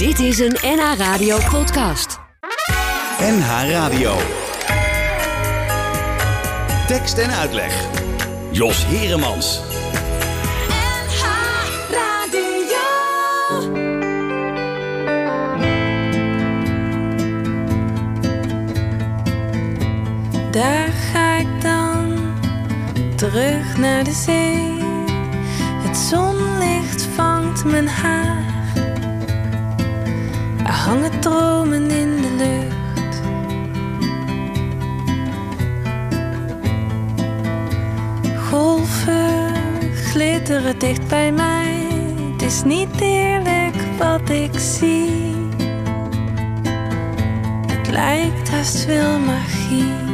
Dit is een NH Radio podcast. NH Radio. Tekst en uitleg. Jos Heremans. Daar ga ik dan terug naar de zee. Het zonlicht vangt mijn haar. Hangen dromen in de lucht. Golven glitteren dicht bij mij. Het is niet eerlijk wat ik zie. Het lijkt haast wel magie.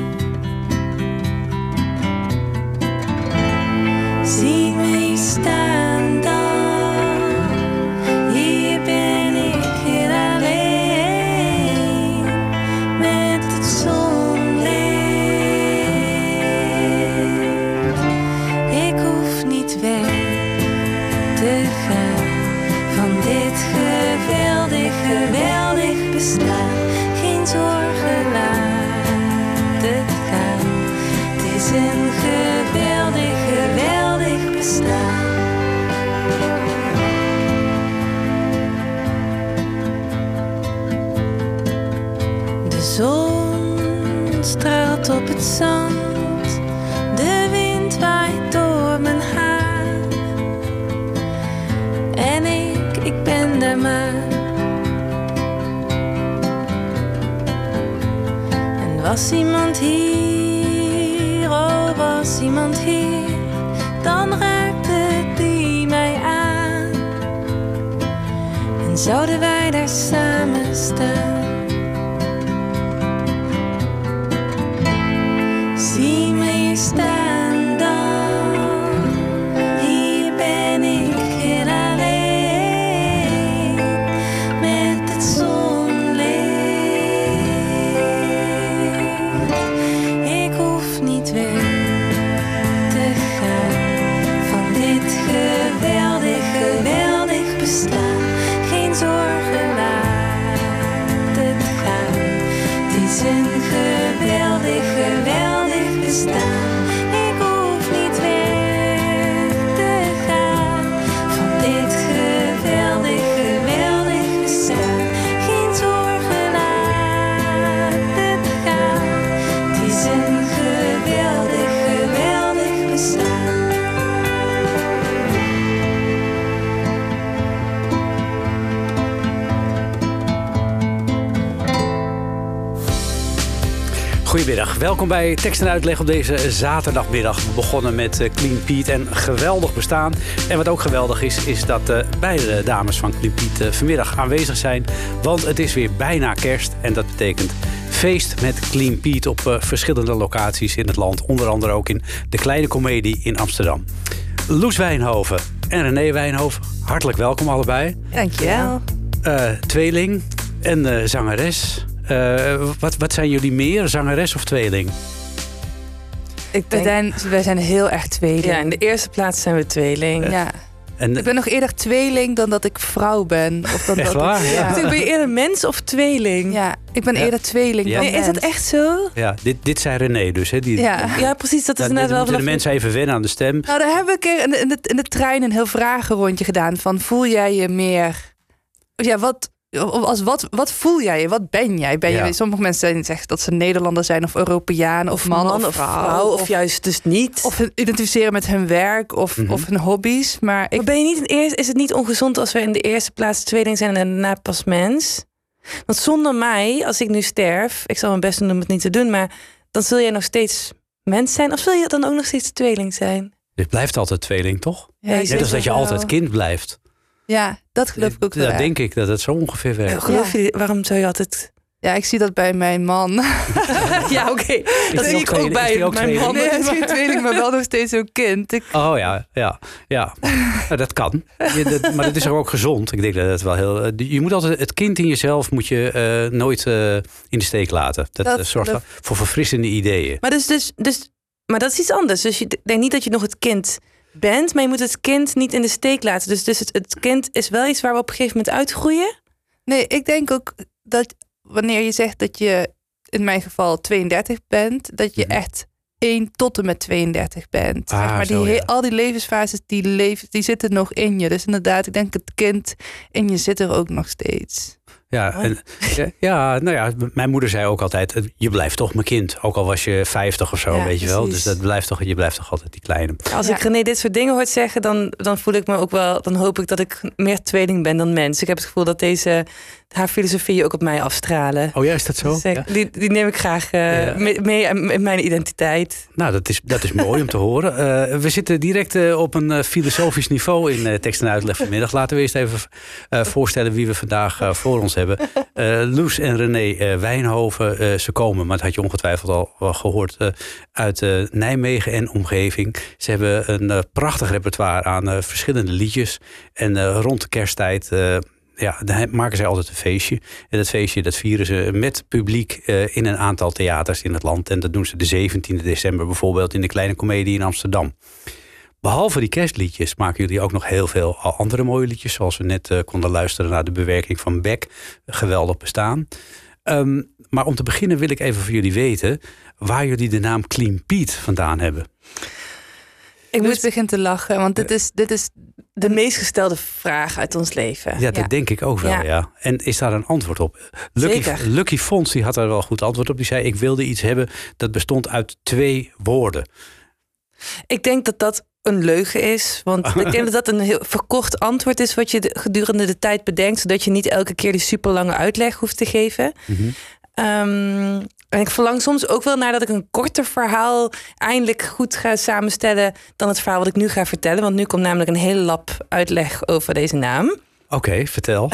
En was iemand hier, oh was iemand hier, dan raakte die mij aan. En zouden wij daar samen staan. Welkom bij Tekst en Uitleg op deze zaterdagmiddag. We begonnen met eh, Clean Pete en geweldig bestaan. En wat ook geweldig is, is dat eh, beide dames van Clean Pete eh, vanmiddag aanwezig zijn. Want het is weer bijna kerst en dat betekent feest met Clean Pete op verschillende locaties in het land. Onder andere ook in de Kleine Comedie in Amsterdam. Loes Wijnhoven en René Wijnhoven, hartelijk welkom allebei. Dankjewel. Eh, tweeling en eh, zangeres. Eh, wat, wat zijn jullie meer, zangeres of tweeling? Ik zijn, wij zijn heel erg tweeling. ja, in de eerste plaats zijn we tweeling. Ja. En, Ik ben nog eerder tweeling dan dat ik vrouw ben. Of dan Echt dat waar? Ik, Ja. ja. Ben je eerder mens of tweeling? Ja, ik ben Ja. eerder tweeling Ja. dan Nee, is dat echt zo? ja, dit, dit zei René dus. Hè? Die, Ja. Ja, precies. Dat is Ja, dan wel moeten de mensen even wennen aan de stem. Nou, daar hebben we een keer in de, in de, in de trein een heel vragenrondje gedaan. Van voel jij je meer... Ja, wat, als wat, wat voel jij je? Wat ben jij? Ben Ja. je sommige mensen zeggen dat ze Nederlander zijn of Europeaan of, man, of vrouw. of, juist dus niet. of hun identificeren met hun werk of, Mhm. of hun hobby's. Maar ik maar ben je niet in eerst, is het niet ongezond als we in de eerste plaats tweeling zijn en daarna pas mens? Want zonder mij, als ik nu sterf, ik zal mijn best doen om het niet te doen, maar dan zul jij nog steeds mens zijn. Of zul je dan ook nog steeds tweeling zijn? Dit blijft altijd tweeling, toch? Ja, Net als dat je wel. altijd kind blijft. Ja, dat geloof ik ook wel. Dat erg. denk ik dat het zo ongeveer werkt. Geloof je, waarom zou je altijd... Ja, ik zie dat bij mijn man. Ja, oké. Dat zie ook ik ook bij ook mijn man. Nee, hij is geen tweeling, maar wel nog steeds zo'n kind. Ik, Oh ja, ja, ja. Nou, dat kan. Je, dat- maar dat is ook gezond. Ik denk dat het wel heel. eh, Je moet altijd het kind in jezelf moet je eh, nooit eh, in de steek laten. Dat, Dat- zorgt dat- voor verfrissende ideeën. Maar, dus, dus, dus, maar dat is iets anders. Dus je denkt niet dat je nog het kind bent, maar je moet het kind niet in de steek laten. Dus, dus het, het kind is wel iets waar we op een gegeven moment uitgroeien. Nee, ik denk ook dat wanneer je zegt dat je in mijn geval 32 bent, dat je Mhm. echt 1 tot en met 32 bent. Ah, zeg maar die, zo, he- ja. Al die levensfases, die, leven, die zitten nog in je. Dus inderdaad, ik denk het kind in je zit er ook nog steeds. Ja, en, ja, ja, nou ja, mijn moeder zei ook altijd: eh, je blijft toch mijn kind. Ook al was je 50 of zo, Ja, weet je wel. Dus dat blijft toch, je blijft toch altijd die kleine. Als Ja. ik René dit soort dingen hoort zeggen, dan, dan voel ik me ook wel, dan hoop ik dat ik meer tweeling ben dan mens. Ik heb het gevoel dat deze, haar filosofieën ook op mij afstralen. Oh ja, is dat zo? Dus ik- Ja. die, die neem ik graag eh, Ja. mee, mee in mijn identiteit. Nou, dat is, dat is mooi om te horen. Eh, we zitten direct eh, op een eh, filosofisch niveau in eh, tekst en uitleg vanmiddag. Laten we eerst even eh, voorstellen wie we vandaag eh, voor ons hebben. Eh Loes en René eh, Wijnhoven. eh, ze komen, maar dat had je ongetwijfeld al wel gehoord, eh, uit eh, Nijmegen en omgeving. Ze hebben een eh, prachtig repertoire aan eh, verschillende liedjes. En eh, rond de kersttijd... ja, dan maken zij altijd een feestje. En dat feestje dat vieren ze met publiek eh, in een aantal theaters in het land. En dat doen ze de 17e december bijvoorbeeld in de Kleine Comedie in Amsterdam. Behalve die kerstliedjes maken jullie ook nog heel veel andere mooie liedjes. Zoals we net eh, konden luisteren naar de bewerking van Beck. Geweldig bestaan. Ehm, maar om te beginnen wil ik even van jullie weten... waar jullie de naam Clean Pete vandaan hebben. Ik Loes moet begint te lachen, want dit is, dit is de meest gestelde vraag uit ons leven. Ja, dat Ja. denk ik ook wel, ja. Ja. En is daar een antwoord op? Lucky, Zeker. Lucky Fons die had daar wel een goed antwoord op. Die zei, ik wilde iets hebben dat bestond uit twee woorden. Ik denk dat dat een leugen is. Want ik denk dat dat een heel verkort antwoord is wat je de- gedurende de tijd bedenkt. Zodat je niet elke keer die super lange uitleg hoeft te geven. Ehm, en ik verlang soms ook wel naar dat ik een korter verhaal eindelijk goed ga samenstellen dan het verhaal wat ik nu ga vertellen. Want nu komt namelijk een hele lap uitleg over deze naam. Oké, vertel.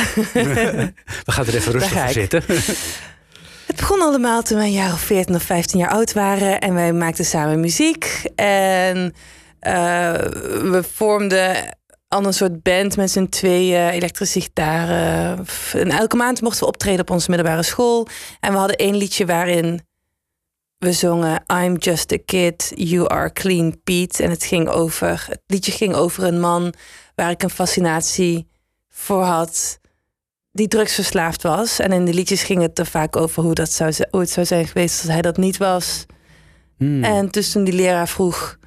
we gaan er even rustig voor zitten. Het begon allemaal toen wij een jaar of 14 of 15 jaar oud waren. En wij maakten samen muziek. En eh, we vormden al een soort band met z'n tweeën, elektrische gitaren. En elke maand mochten we optreden op onze middelbare school. En we hadden één liedje waarin we zongen I'm just a kid, you are clean Pete. En het ging over, het liedje ging over een man waar ik een fascinatie voor had die drugsverslaafd was. En in de liedjes ging het er vaak over hoe, dat zou, hoe het zou zijn geweest als hij dat niet was. Hmm. En dus toen die leraar vroeg,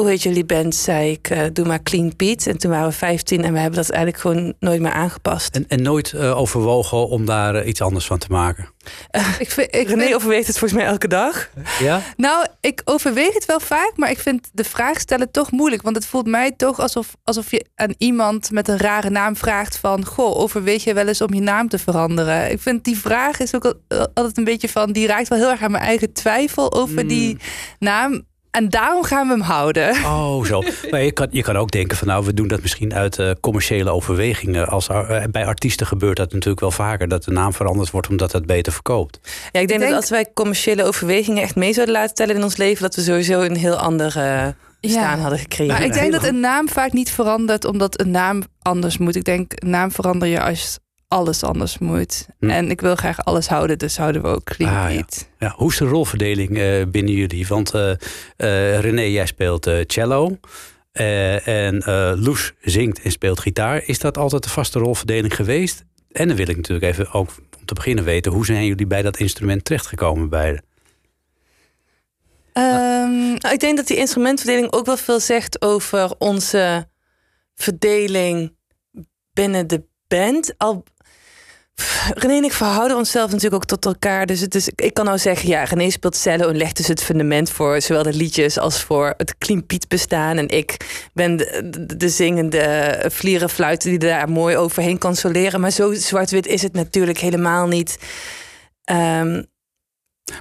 hoe heet jullie band? Zei ik, eh, doe maar Clean Pete. En toen waren we 15 en we hebben dat eigenlijk gewoon nooit meer aangepast. En, en nooit eh, overwogen om daar eh, iets anders van te maken. Ik vind, ik René vind- overweegt het volgens mij elke dag. Ja? nou, ik overweeg het wel vaak, maar ik vind de vraag stellen toch moeilijk. Want het voelt mij toch alsof, alsof je aan iemand met een rare naam vraagt van... Goh, overweeg je wel eens om je naam te veranderen? Ik vind die vraag is ook al- altijd een beetje van... Die raakt wel heel erg aan mijn eigen twijfel over Mm. die naam. En daarom gaan we hem houden. Oh, zo. Maar je kan, je kan ook denken van nou, we doen dat misschien uit eh, commerciële overwegingen. Als, eh, bij artiesten gebeurt dat natuurlijk wel vaker. Dat de naam veranderd wordt omdat het beter verkoopt. Ja, ik denk, denk- dat als wij commerciële overwegingen echt mee zouden laten tellen in ons leven, dat we sowieso een heel ander eh, bestaan hadden gekregen. Maar ik denk dat een naam vaak niet verandert omdat een naam anders moet. Ik denk, een naam verander je als alles anders moet. Hm. En ik wil graag alles houden, dus houden we ook Clean Ah, ja. Hoe is de rolverdeling eh, binnen jullie? Want eh, René, jij speelt cello. en Loes zingt en speelt gitaar. Is dat altijd de vaste rolverdeling geweest? En dan wil ik natuurlijk even ook om te beginnen weten... hoe zijn jullie bij dat instrument terechtgekomen beiden? Ehm, Nou, ik denk dat die instrumentverdeling ook wel veel zegt over onze verdeling binnen de band. Al René en ik verhouden onszelf natuurlijk ook tot elkaar. Dus het is, ik kan nou zeggen, ja, René speelt cello en legt dus het fundament voor zowel de liedjes als voor het Clean Piet bestaan. En ik ben de, de, de zingende vlierenfluit die daar mooi overheen kan soleren. Maar zo zwart-wit is het natuurlijk helemaal niet. Ehm,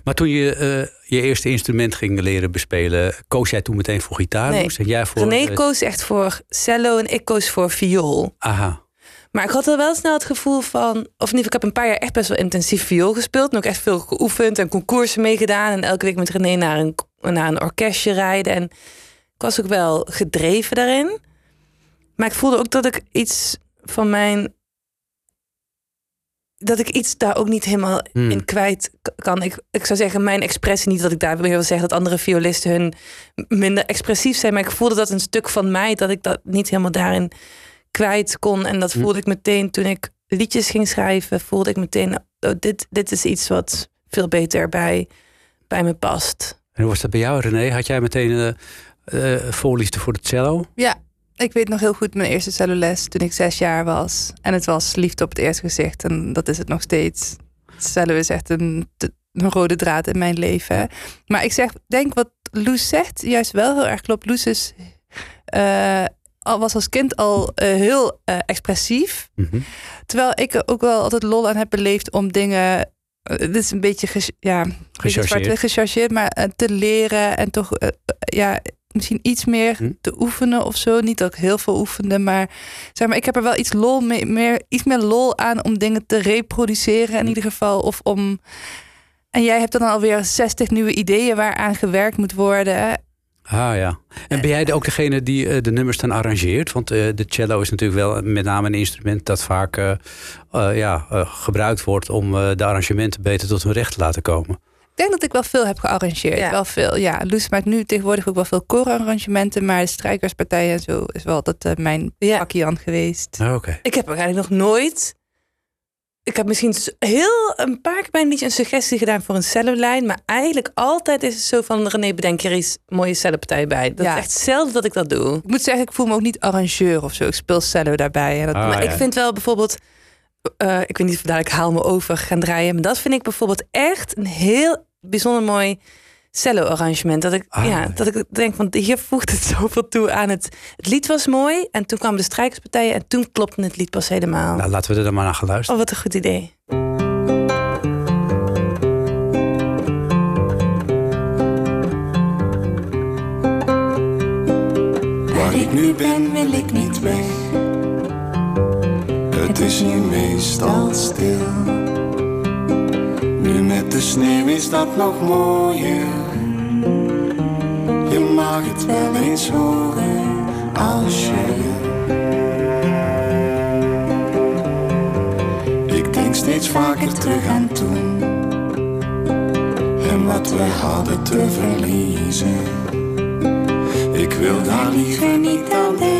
Maar toen je eh, je eerste instrument ging leren bespelen... koos jij toen meteen voor gitaar? Nee. Jij voor... René eh, koos echt voor cello en ik koos voor viool. Aha. Maar ik had al wel snel het gevoel van... Of in ieder geval, ik heb een paar jaar echt best wel intensief viool gespeeld. En ook echt veel geoefend en concoursen meegedaan. En elke week met René naar een, naar een orkestje rijden. En ik was ook wel gedreven daarin. Maar ik voelde ook dat ik iets van mijn... Dat ik iets daar ook niet helemaal Hmm. in kwijt kan. Ik, ik zou zeggen, mijn expressie niet dat ik daar wil zeggen dat andere violisten hun minder expressief zijn. Maar ik voelde dat een stuk van mij, dat ik dat niet helemaal daarin kwijt kon. En dat Hm. voelde ik meteen toen ik liedjes ging schrijven, voelde ik meteen, oh, dit, dit is iets wat veel beter bij, bij me past. En hoe was dat bij jou, René? Had jij meteen een uh, voorliefde voor de cello? Ja, ik weet nog heel goed mijn eerste celloles toen ik zes jaar was. En het was liefde op het eerste gezicht. En dat is het nog steeds. Cello is echt een, een rode draad in mijn leven. Maar ik zeg, denk wat Loes zegt, juist wel heel erg klopt. Loes is, uh, was als kind al uh, heel uh, expressief. Mm -hmm. Terwijl ik er ook wel altijd lol aan heb beleefd om dingen. Dit is een beetje ges, ja, gechargeerd. gechargeerd, maar te leren en toch ja, misschien iets meer Hm? te oefenen of zo. Niet dat ik heel veel oefende, maar zeg maar, ik heb er wel iets lol mee, meer, iets meer lol aan om dingen te reproduceren in Hm. ieder geval. Of om. En jij hebt dan alweer 60 nieuwe ideeën waaraan gewerkt moet worden. Ah ja. En ben jij ook degene die uh, de nummers dan arrangeert? Want uh, de cello is natuurlijk wel met name een instrument dat vaak uh, ja, gebruikt wordt om de arrangementen beter tot hun recht te laten komen. Ik denk dat ik wel veel heb gearrangeerd. Ja. Wel veel, ja. Loes maakt nu tegenwoordig ook wel veel koorarrangementen. Maar de strijkerspartijen en zo is wel altijd uh, mijn Ja. pakje aan geweest. Ah, Oké. Ik heb eigenlijk nog nooit. Ik heb misschien s- heel een paar keer bij een liedje een suggestie gedaan voor een cellolijn. Maar eigenlijk altijd is het zo van René, bedenk er eens een mooie cellopartij bij. Dat Ja. is echt zelden dat ik dat doe. Ik moet zeggen, ik voel me ook niet arrangeur of zo. Ik speel cello daarbij. En dat, Ah, maar ja. ik vind wel bijvoorbeeld. eh, ik weet niet of we dadelijk haal me over gaan draaien. Maar dat vind ik bijvoorbeeld echt een heel bijzonder mooi cello-arrangement. Dat ik, Ah, ja, ja. dat ik denk, van hier voegt het zoveel toe aan het. Het lied was mooi. En toen kwamen de strijkerspartijen. En toen klopte het lied pas helemaal. Nou, laten we er dan maar naar gaan luisteren. Oh, wat een goed idee. Waar ik nu ben, wil ik niet weg. Het is hier meestal stil. Nu met de sneeuw is dat nog mooier. Mag het wel eens horen als je. Ik denk steeds vaker terug aan toen. En wat we hadden te verliezen. Ik wil daar liever niet aan denken.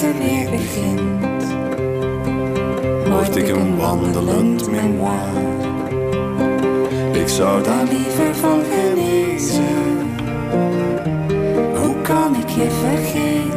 Winter weer begint, word ik een wandelend memoir. Ik zou daar liever van genezen. Hoe kan ik je vergeten?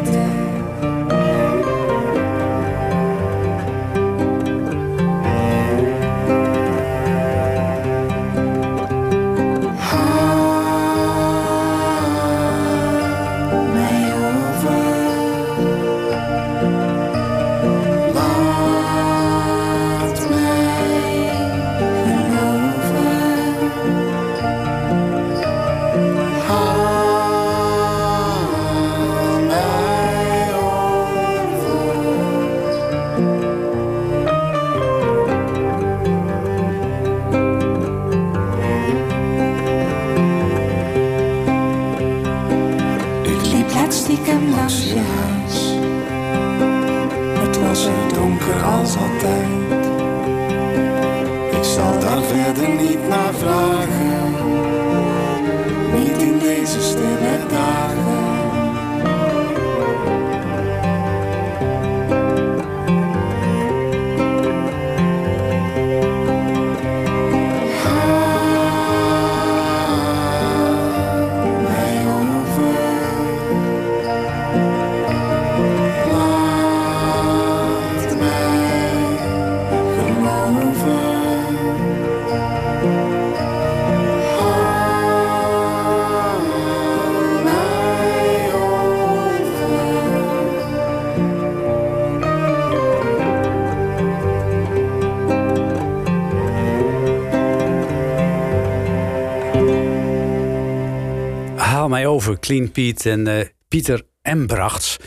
Over, Clean Pete en eh, Pieter Embrachts.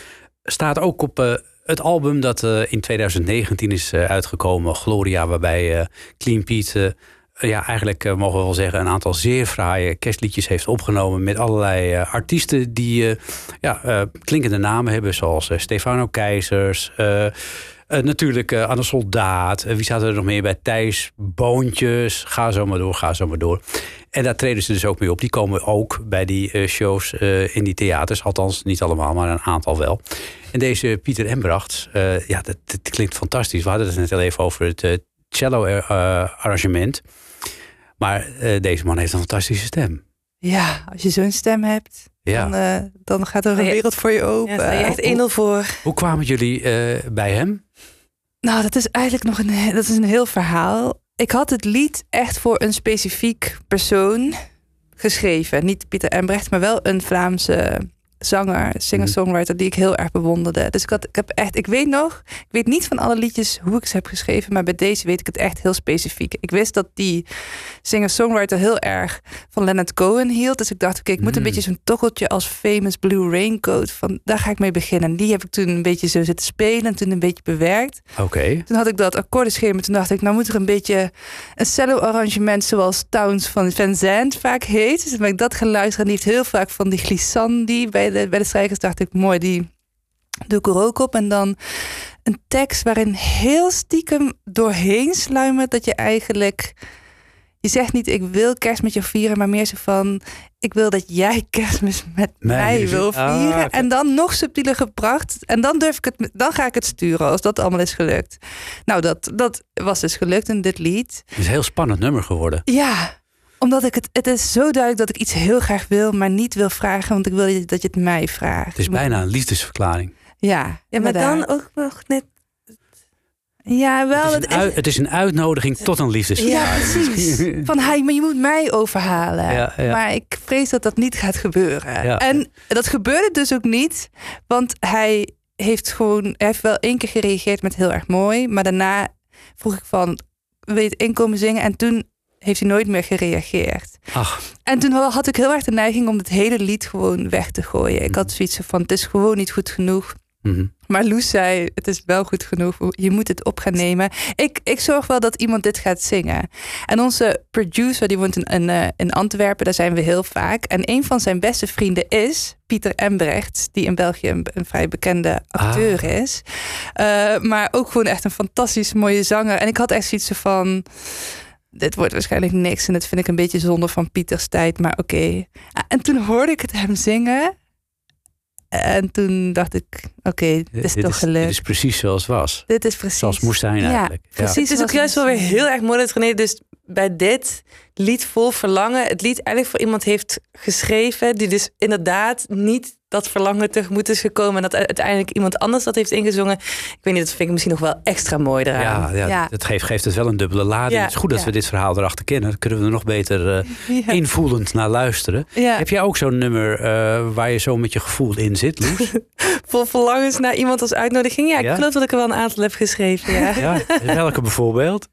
Staat ook op eh, het album dat eh, in 2019 is uitgekomen, Gloria, waarbij Clean Pete, ja, eigenlijk mogen we wel zeggen, een aantal zeer fraaie kerstliedjes heeft opgenomen met allerlei artiesten die ja, klinkende namen hebben, zoals Stefano Keizers. Eh, natuurlijk eh Anne Soldaat. Eh, wie zaten er nog meer bij? Thijs Boontjes. Ga zo maar door, ga zo maar door. En daar treden ze dus ook mee op. Die komen ook bij die shows in die theaters. Althans, niet allemaal, maar een aantal wel. En deze Pieter Embrachts, eh, ja, dat, dat klinkt fantastisch. We hadden het net al even over het cello-arrangement. maar deze man heeft een fantastische stem. Ja, als je zo'n stem hebt, Ja. dan, eh, dan gaat er een je- wereld voor je open. Ja, je echt 1-0 voor. Hoe kwamen jullie eh, bij hem? Nou, dat is eigenlijk nog een, dat is een heel verhaal. Ik had het lied echt voor een specifiek persoon geschreven. Niet Pieter Embrecht, maar wel een Vlaamse zanger, singer-songwriter die ik heel erg bewonderde. Dus ik, had, ik heb echt, ik weet nog, ik weet niet van alle liedjes hoe ik ze heb geschreven, maar bij deze weet ik het echt heel specifiek. Ik wist dat die singer-songwriter heel erg van Leonard Cohen hield. Dus ik dacht, oké, ik moet een Mm. beetje zo'n tokkeltje als Famous Blue Raincoat. Van, daar ga ik mee beginnen. En die heb ik toen een beetje zo zitten spelen en toen een beetje bewerkt. Oké. Toen had ik dat akkoordenschema. Toen dacht ik, nou moet er een beetje een cello-arrangement zoals Towns van Van Zandt vaak heet. Dus toen ben ik dat gaan luisteren. En die heeft heel vaak van die glissandi bij de, bij de strijkers. Dacht ik, mooi, die doe ik er ook op. En dan een tekst waarin heel stiekem doorheen sluimert dat je eigenlijk... Je zegt niet, ik wil kerst met je vieren, maar meer zo van... Ik wil dat jij kerstmis met Mij mij wil vieren. Ah, vieren. En dan nog subtieler gebracht. En dan durf ik het, dan ga ik het sturen als dat allemaal is gelukt. Nou, dat, dat was dus gelukt in dit lied. Het is een heel spannend nummer geworden. Ja, omdat ik het, het is zo duidelijk dat ik iets heel graag wil, maar niet wil vragen, want ik wil dat je het mij vraagt. Het is bijna een liefdesverklaring. Ja, Ja, maar dan ook nog net... Ja, wel. Het is, een, uit- het is een uitnodiging tot een liefdesverklaring. Ja, precies. Van hij, maar je moet mij overhalen. Ja, ja. Maar ik vrees dat dat niet gaat gebeuren. Ja. En dat gebeurde dus ook niet, want hij heeft gewoon, hij heeft wel één keer gereageerd met heel erg mooi, maar daarna vroeg ik van, wil je het inkomen zingen? En toen heeft hij nooit meer gereageerd. Ach, En toen had ik heel erg de neiging om het hele lied gewoon weg te gooien. Ik had zoiets van, het is gewoon niet goed genoeg. mhm. Maar Loes zei, het is wel goed genoeg. Je moet het op gaan nemen. Ik, ik zorg wel dat iemand dit gaat zingen. En onze producer, die woont in, in, eh, in Antwerpen. Daar zijn we heel vaak. En een van zijn beste vrienden is Pieter Embrecht. Die in België een, een vrij bekende acteur is. Eh, maar ook gewoon echt een fantastisch mooie zanger. En ik had echt zoiets van... Dit wordt waarschijnlijk niks. En dat vind ik een beetje zonde van Pieters tijd. Maar oké. En toen hoorde ik het hem zingen. En toen dacht ik, oké, dit is dit, toch gelukt. dit is precies zoals het was. Dit is precies. Zoals het moest zijn eigenlijk. Ja. precies. Het is ook juist wel weer heel erg mooi dat René dus bij dit lied vol verlangen... het lied eigenlijk voor iemand heeft geschreven... die dus inderdaad niet dat verlangen tegemoet is gekomen... en dat uiteindelijk iemand anders dat heeft ingezongen. Ik weet niet, dat vind ik misschien nog wel extra mooi eraan. Ja, ja, Ja. dat geeft, geeft het wel een dubbele lading. Ja, het is goed dat ja. we dit verhaal erachter kennen. Dan kunnen we er nog beter eh, invoelend naar luisteren. Ja. Heb jij ook zo'n nummer eh, waar je zo met je gevoel in zit, Loes? Vol verlangens naar iemand als uitnodiging. Ja, ik Ja? geloof dat ik er wel een aantal heb geschreven, ja. ja, welke bijvoorbeeld?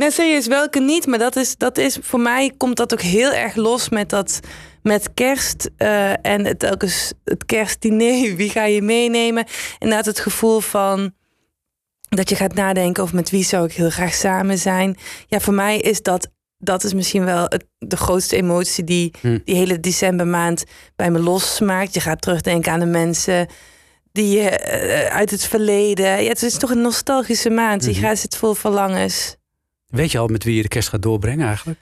Nee, serieus, welke niet? Maar dat is, dat is voor mij komt dat ook heel erg los met dat met kerst eh, en het, telkens het kerstdiner. Wie ga je meenemen? Inderdaad, het gevoel van dat je gaat nadenken over met wie zou ik heel graag samen zijn. Ja, voor mij is dat dat is misschien wel het, de grootste emotie die Hm. die hele decembermaand bij me losmaakt. Je gaat terugdenken aan de mensen die je eh, uit het verleden. Ja, het is toch een nostalgische maand. Je Mhm. gaat zit vol verlangens. Weet je al met wie je de kerst gaat doorbrengen eigenlijk?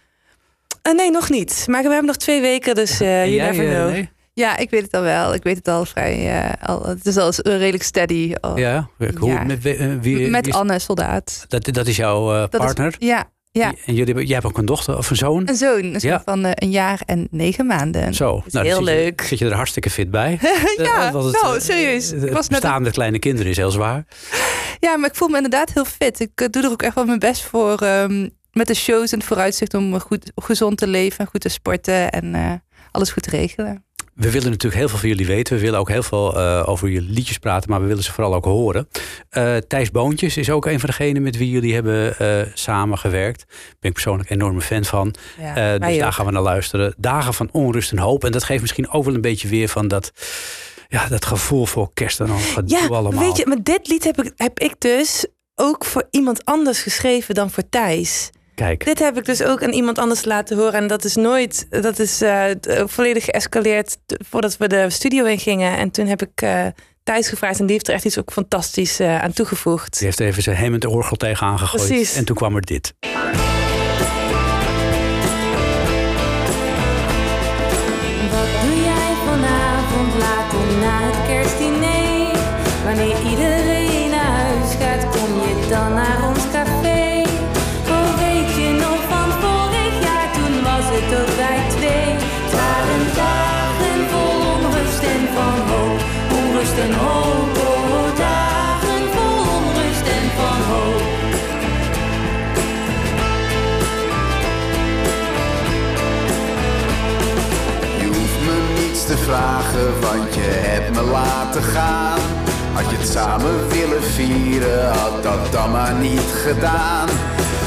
Eh, nee, nog niet. Maar we hebben nog twee weken, dus eh you jij, never eh, know. nee? ja, ik weet het al wel. Ik weet het al vrij. al, het is al redelijk steady. Al. Ja, hoe, Ja. met, wie- wie, Met is- Anne, soldaat. dat, dat is jouw is- partner? ja, ja. En jullie, hebben- jij hebt ook een dochter of een zoon? Een zoon, een zoon Ja. van eh, een jaar en negen maanden. Zo, is nou, heel zit je- leuk. Zit je er hartstikke fit bij? ja, want het, nou, serieus. Het was bestaan met kleine kinderen is heel zwaar. Ja, maar ik voel me inderdaad heel fit. Ik doe er ook echt wel mijn best voor. ehm, met de shows en het vooruitzicht om goed, gezond te leven en goed te sporten en eh, alles goed te regelen. We willen natuurlijk heel veel van jullie weten. We willen ook heel veel eh, over jullie liedjes praten, maar we willen ze vooral ook horen. Eh, Thijs Boontjes is ook een van degenen met wie jullie hebben eh, samengewerkt. Daar ben ik persoonlijk een enorme fan van. Ja, dus daar ook. gaan we naar luisteren. Dagen van onrust en hoop. En dat geeft misschien ook wel een beetje weer van dat, ja, dat gevoel voor kerst en al Ja, allemaal. weet je, maar dit lied heb ik, heb ik dus ook voor iemand anders geschreven dan voor Thijs. Kijk, Dit heb ik dus ook aan iemand anders laten horen. En dat is nooit, dat is eh, t- volledig geëscaleerd voordat we de studio in gingen. En toen heb ik eh Thijs gevraagd en die heeft er echt iets ook fantastisch eh, aan toegevoegd. die heeft even zijn hemmend orgel tegenaan gegooid. Precies. En toen kwam er dit. Want je hebt me laten gaan. Had je het samen willen vieren, had dat dan maar niet gedaan.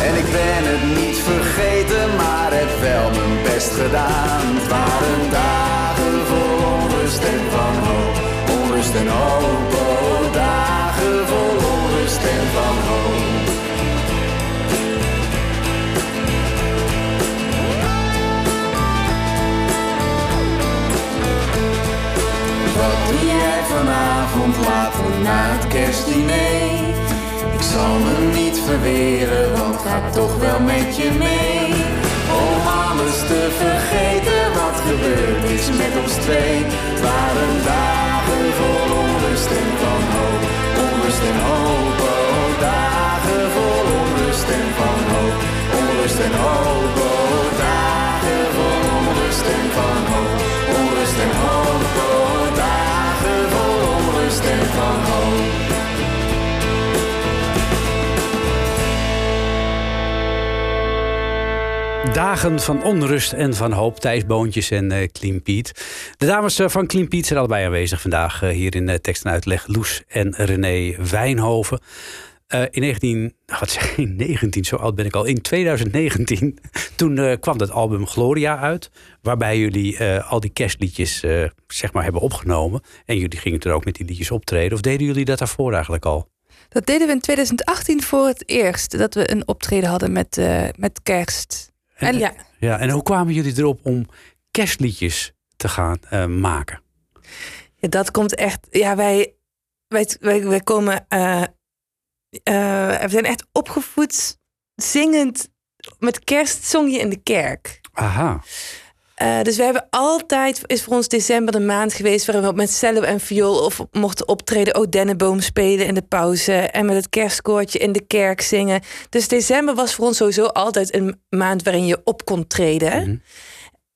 En ik ben het niet vergeten, maar heb wel mijn best gedaan. Het waren dagen vol onrust en van hoop, onrust en hoop. Vanavond later na het kerstdiner? Ik zal me niet verweren, want ga toch wel met je mee. Om alles te vergeten wat gebeurd is met ons twee. Waren dagen vol onrust en van hoop, onrust en hoop. Oh, dagen vol onrust en van hoop, onrust en hoop. Oh, dagen vol onrust en van hoop, Dagen van onrust en van hoop. Thijs Boontjes en Clean Piet. De dames eh, van Clean Piet zijn allebei aanwezig vandaag eh, hier in tekst en uitleg. Loes en René Wijnhoven. Eh, in 19, nou, wat zeg ik, 19, zo oud ben ik al. In 2019, toen eh, kwam dat album Gloria uit. Waarbij jullie eh, al die kerstliedjes zeg maar hebben opgenomen. En jullie gingen toen ook met die liedjes optreden. Of deden jullie dat daarvoor eigenlijk al? Dat deden we in 2018 voor het eerst. Dat we een optreden hadden met, met kerst. En Ja, Ja, en hoe kwamen jullie erop om kerstliedjes te gaan maken? Ja, dat komt echt. Ja, wij, wij, wij, wij komen. Eh, we zijn echt opgevoed zingend. Met kerst zong je in de kerk. Aha. Eh, dus we hebben altijd, is voor ons december de maand geweest waarin we met cello en viool of mochten optreden, ook dennenboom spelen in de pauze en met het kerstkoortje in de kerk zingen. Dus december was voor ons sowieso altijd een maand waarin je op kon treden. Mhm.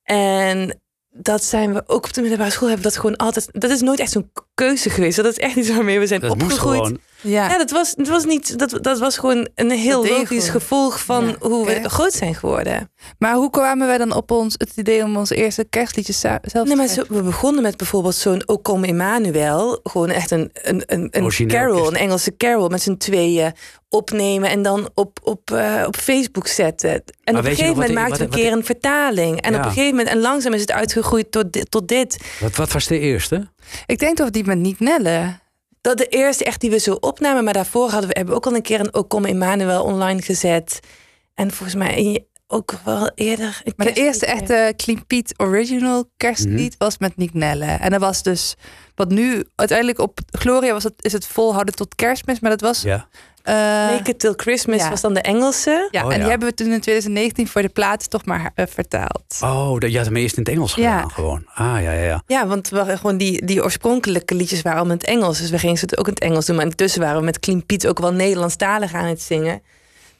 En dat zijn we ook op de middelbare school hebben dat gewoon altijd. Dat is nooit echt zo'n keuze geweest. Dat is echt iets waarmee we zijn Dat moest opgegroeid. gewoon. ja, Ja, dat was, dat was niet. Dat, dat was gewoon een heel logisch gewoon. gevolg van Ja, hoe we groot zijn geworden. maar hoe kwamen wij dan op ons het idee om onze eerste kerstliedjes zelf Nee, te maar schrijven? zo, we begonnen met bijvoorbeeld zo'n O Come Emmanuel. Gewoon echt een, een, een, carol, een Engelse carol met z'n tweeën opnemen en dan op, op, eh, op Facebook zetten. En op een gegeven moment maakten we een keer een vertaling. En Ja. op een gegeven moment, en langzaam is het uitgegroeid tot, dit- tot dit. Wat, wat was de eerste? Ik denk toch die met Niek Nelle. Dat de eerste echt die we zo opnamen, maar daarvoor hadden we hebben we ook al een keer een O Come Emmanuel online gezet. En volgens mij ook wel eerder. Maar de eerste echte Clean Piet original kerstlied Mhm. was met Niek Nelle. En dat was dus wat nu uiteindelijk op Gloria was het, is het volhouden tot kerstmis. Maar dat was... Ja. Eh, Make It Till Christmas ja. was dan de Engelse. ja, Oh, en ja. die hebben we toen in 2019 voor de plaat toch maar eh, vertaald. Oh, dat- je had hem eerst in het Engels Ja. gedaan gewoon. Ah, ja, ja, ja. Ja, want we gewoon die, die oorspronkelijke liedjes waren allemaal in het Engels. Dus we gingen ze het ook in het Engels doen. Maar intussen waren we met Clean Piet ook wel Nederlandstalig aan het zingen.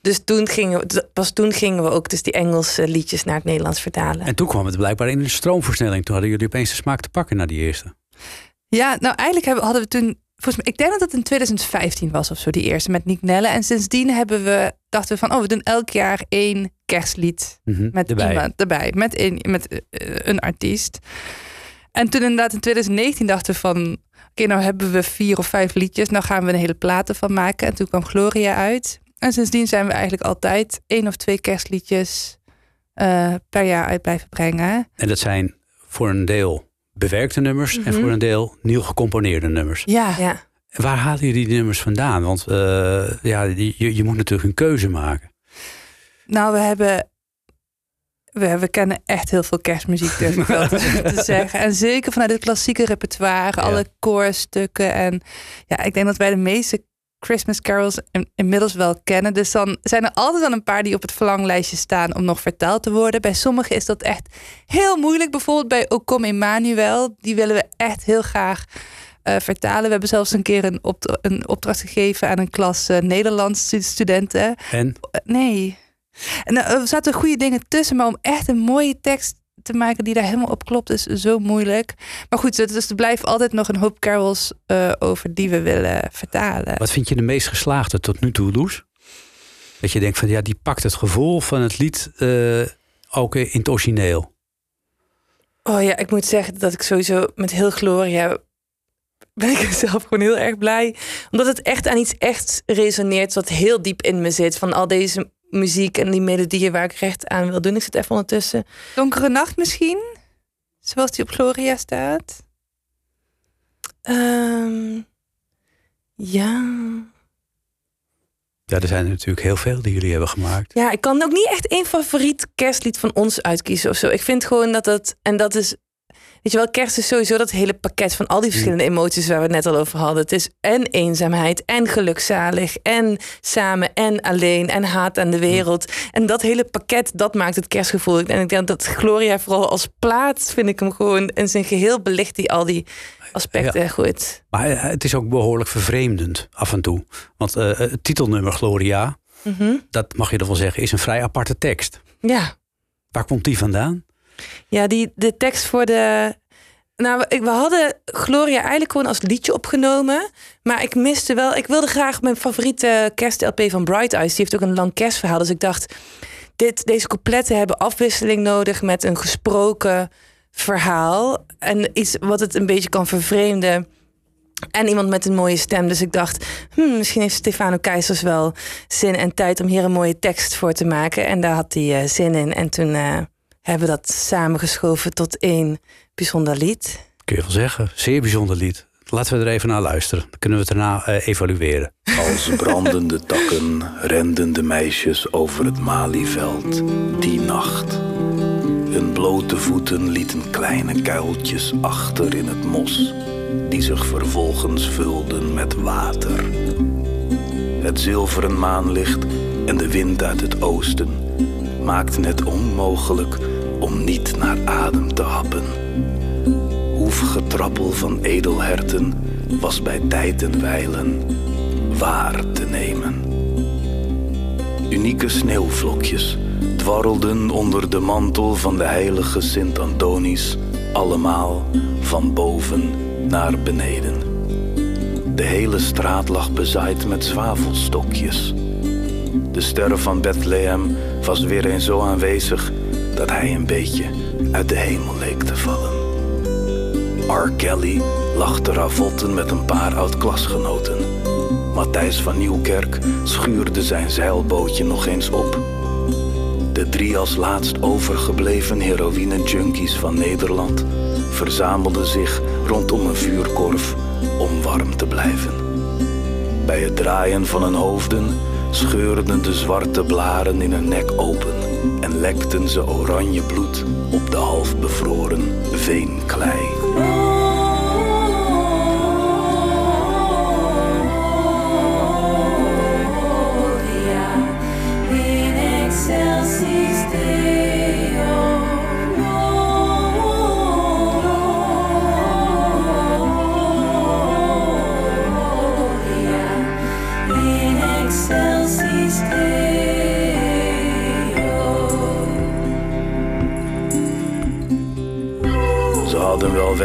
Dus toen gingen we, pas toen gingen we ook dus die Engelse liedjes naar het Nederlands vertalen. En toen kwam het blijkbaar in een stroomversnelling. Toen hadden jullie opeens de smaak te pakken naar die eerste. Ja, nou eigenlijk hebben, hadden we toen... Volgens mij, ik denk dat het in 2015 was of zo, die eerste met Niek Nelle. En sindsdien hebben we, dachten we van, oh, we doen elk jaar één kerstlied Mhm, met erbij. iemand erbij. Met, een, met eh, een artiest. En toen inderdaad in 2019 dachten we van... Oké, nou hebben we vier of vijf liedjes. Nou gaan we een hele platen van maken. En toen kwam Gloria uit. En sindsdien zijn we eigenlijk altijd één of twee kerstliedjes eh, per jaar uit blijven brengen. En dat zijn voor een deel bewerkte nummers en Mhm. voor een deel nieuw gecomponeerde nummers. Ja, Ja. Waar halen jullie die nummers vandaan? Want eh, ja, die- je, je moet natuurlijk een keuze maken. nou we hebben... We, we kennen echt heel veel kerstmuziek, durf ik wel te, te zeggen. En zeker vanuit het klassieke repertoire, Ja. alle koorstukken. En ja, ik denk dat wij de meeste Christmas carols in- inmiddels wel kennen. Dus dan zijn er altijd wel een paar die op het verlanglijstje staan om nog vertaald te worden. Bij sommigen is dat echt heel moeilijk. Bijvoorbeeld bij O Kom Emmanuel. Die willen we echt heel graag eh, vertalen. We hebben zelfs een keer een, opt- een opdracht gegeven aan een klas eh, Nederlandse studenten. En Eh, nee. En er zaten goede dingen tussen, maar om echt een mooie tekst te maken die daar helemaal op klopt, is zo moeilijk. Maar goed, dus er blijven altijd nog een hoop carols eh, over die we willen vertalen. wat vind je de meest geslaagde tot nu toe, Loes? Dat je denkt van ja, die pakt het gevoel van het lied eh, ook in het origineel. Oh ja, ik moet zeggen dat ik sowieso met heel Gloria ben ik zelf gewoon heel erg blij. Omdat het echt aan iets echt resoneert wat heel diep in me zit. Van al deze muziek en die melodieën waar ik recht aan wil doen. Ik zit even ondertussen. Donkere nacht misschien? Zoals die op Gloria staat. Ehm, ja. Ja, er zijn er natuurlijk heel veel die jullie hebben gemaakt. Ja, ik kan ook niet echt één favoriet kerstlied van ons uitkiezen of zo. Ik vind gewoon dat het, en dat is, weet je wel, kerst is sowieso dat hele pakket van al die verschillende emoties waar we het net al over hadden. Het is en eenzaamheid, en gelukzalig, en samen, en alleen, en haat aan de wereld. En dat hele pakket, dat maakt het kerstgevoel. En ik denk dat Gloria vooral als plaat, vind ik hem gewoon in zijn geheel belicht die al die aspecten goed. Maar eh, het is ook behoorlijk vervreemdend af en toe. Want eh, het titelnummer Gloria, Mhm. dat mag je er wel zeggen, is een vrij aparte tekst. Ja. Waar komt die vandaan? Ja, die, de tekst voor de. Nou, we, hadden Gloria eigenlijk gewoon als liedje opgenomen. Maar ik miste wel. Ik wilde graag mijn favoriete kerst-LP van Bright Eyes. Die heeft ook een lang kerstverhaal. Dus ik dacht, dit, deze coupletten hebben afwisseling nodig met een gesproken verhaal. En iets wat het een beetje kan vervreemden. En iemand met een mooie stem. Dus ik dacht, hmm, misschien heeft Stefano Keizers wel zin en tijd om hier een mooie tekst voor te maken. En daar had hij eh, zin in. En toen eh, hebben dat samengeschoven tot één bijzonder lied. Kun je wel zeggen. Zeer bijzonder lied. Laten we er even naar luisteren. Dan kunnen we het daarna eh, evalueren. Als brandende takken renden de meisjes over het malieveld die nacht. Hun blote voeten lieten kleine kuiltjes achter in het mos, die zich vervolgens vulden met water. Het zilveren maanlicht en de wind uit het oosten maakten het onmogelijk om niet naar adem te happen. Hoefgetrappel van edelherten was bij tijd en wijlen waar te nemen. Unieke sneeuwvlokjes dwarrelden onder de mantel van de heilige Sint Antonius, allemaal van boven naar beneden. De hele straat lag bezaaid met zwavelstokjes. De ster van Bethlehem was weer eens zo aanwezig dat hij een beetje uit de hemel leek te vallen. R. Kelly lag te ravotten met een paar oud-klasgenoten. Matthijs van Nieuwkerk schuurde zijn zeilbootje nog eens op. De drie als laatst overgebleven heroïne-junkies van Nederland verzamelden zich rondom een vuurkorf om warm te blijven. Bij het draaien van hun hoofden scheurden de zwarte blaren in hun nek open en lekten ze oranje bloed op de half bevroren veenklei.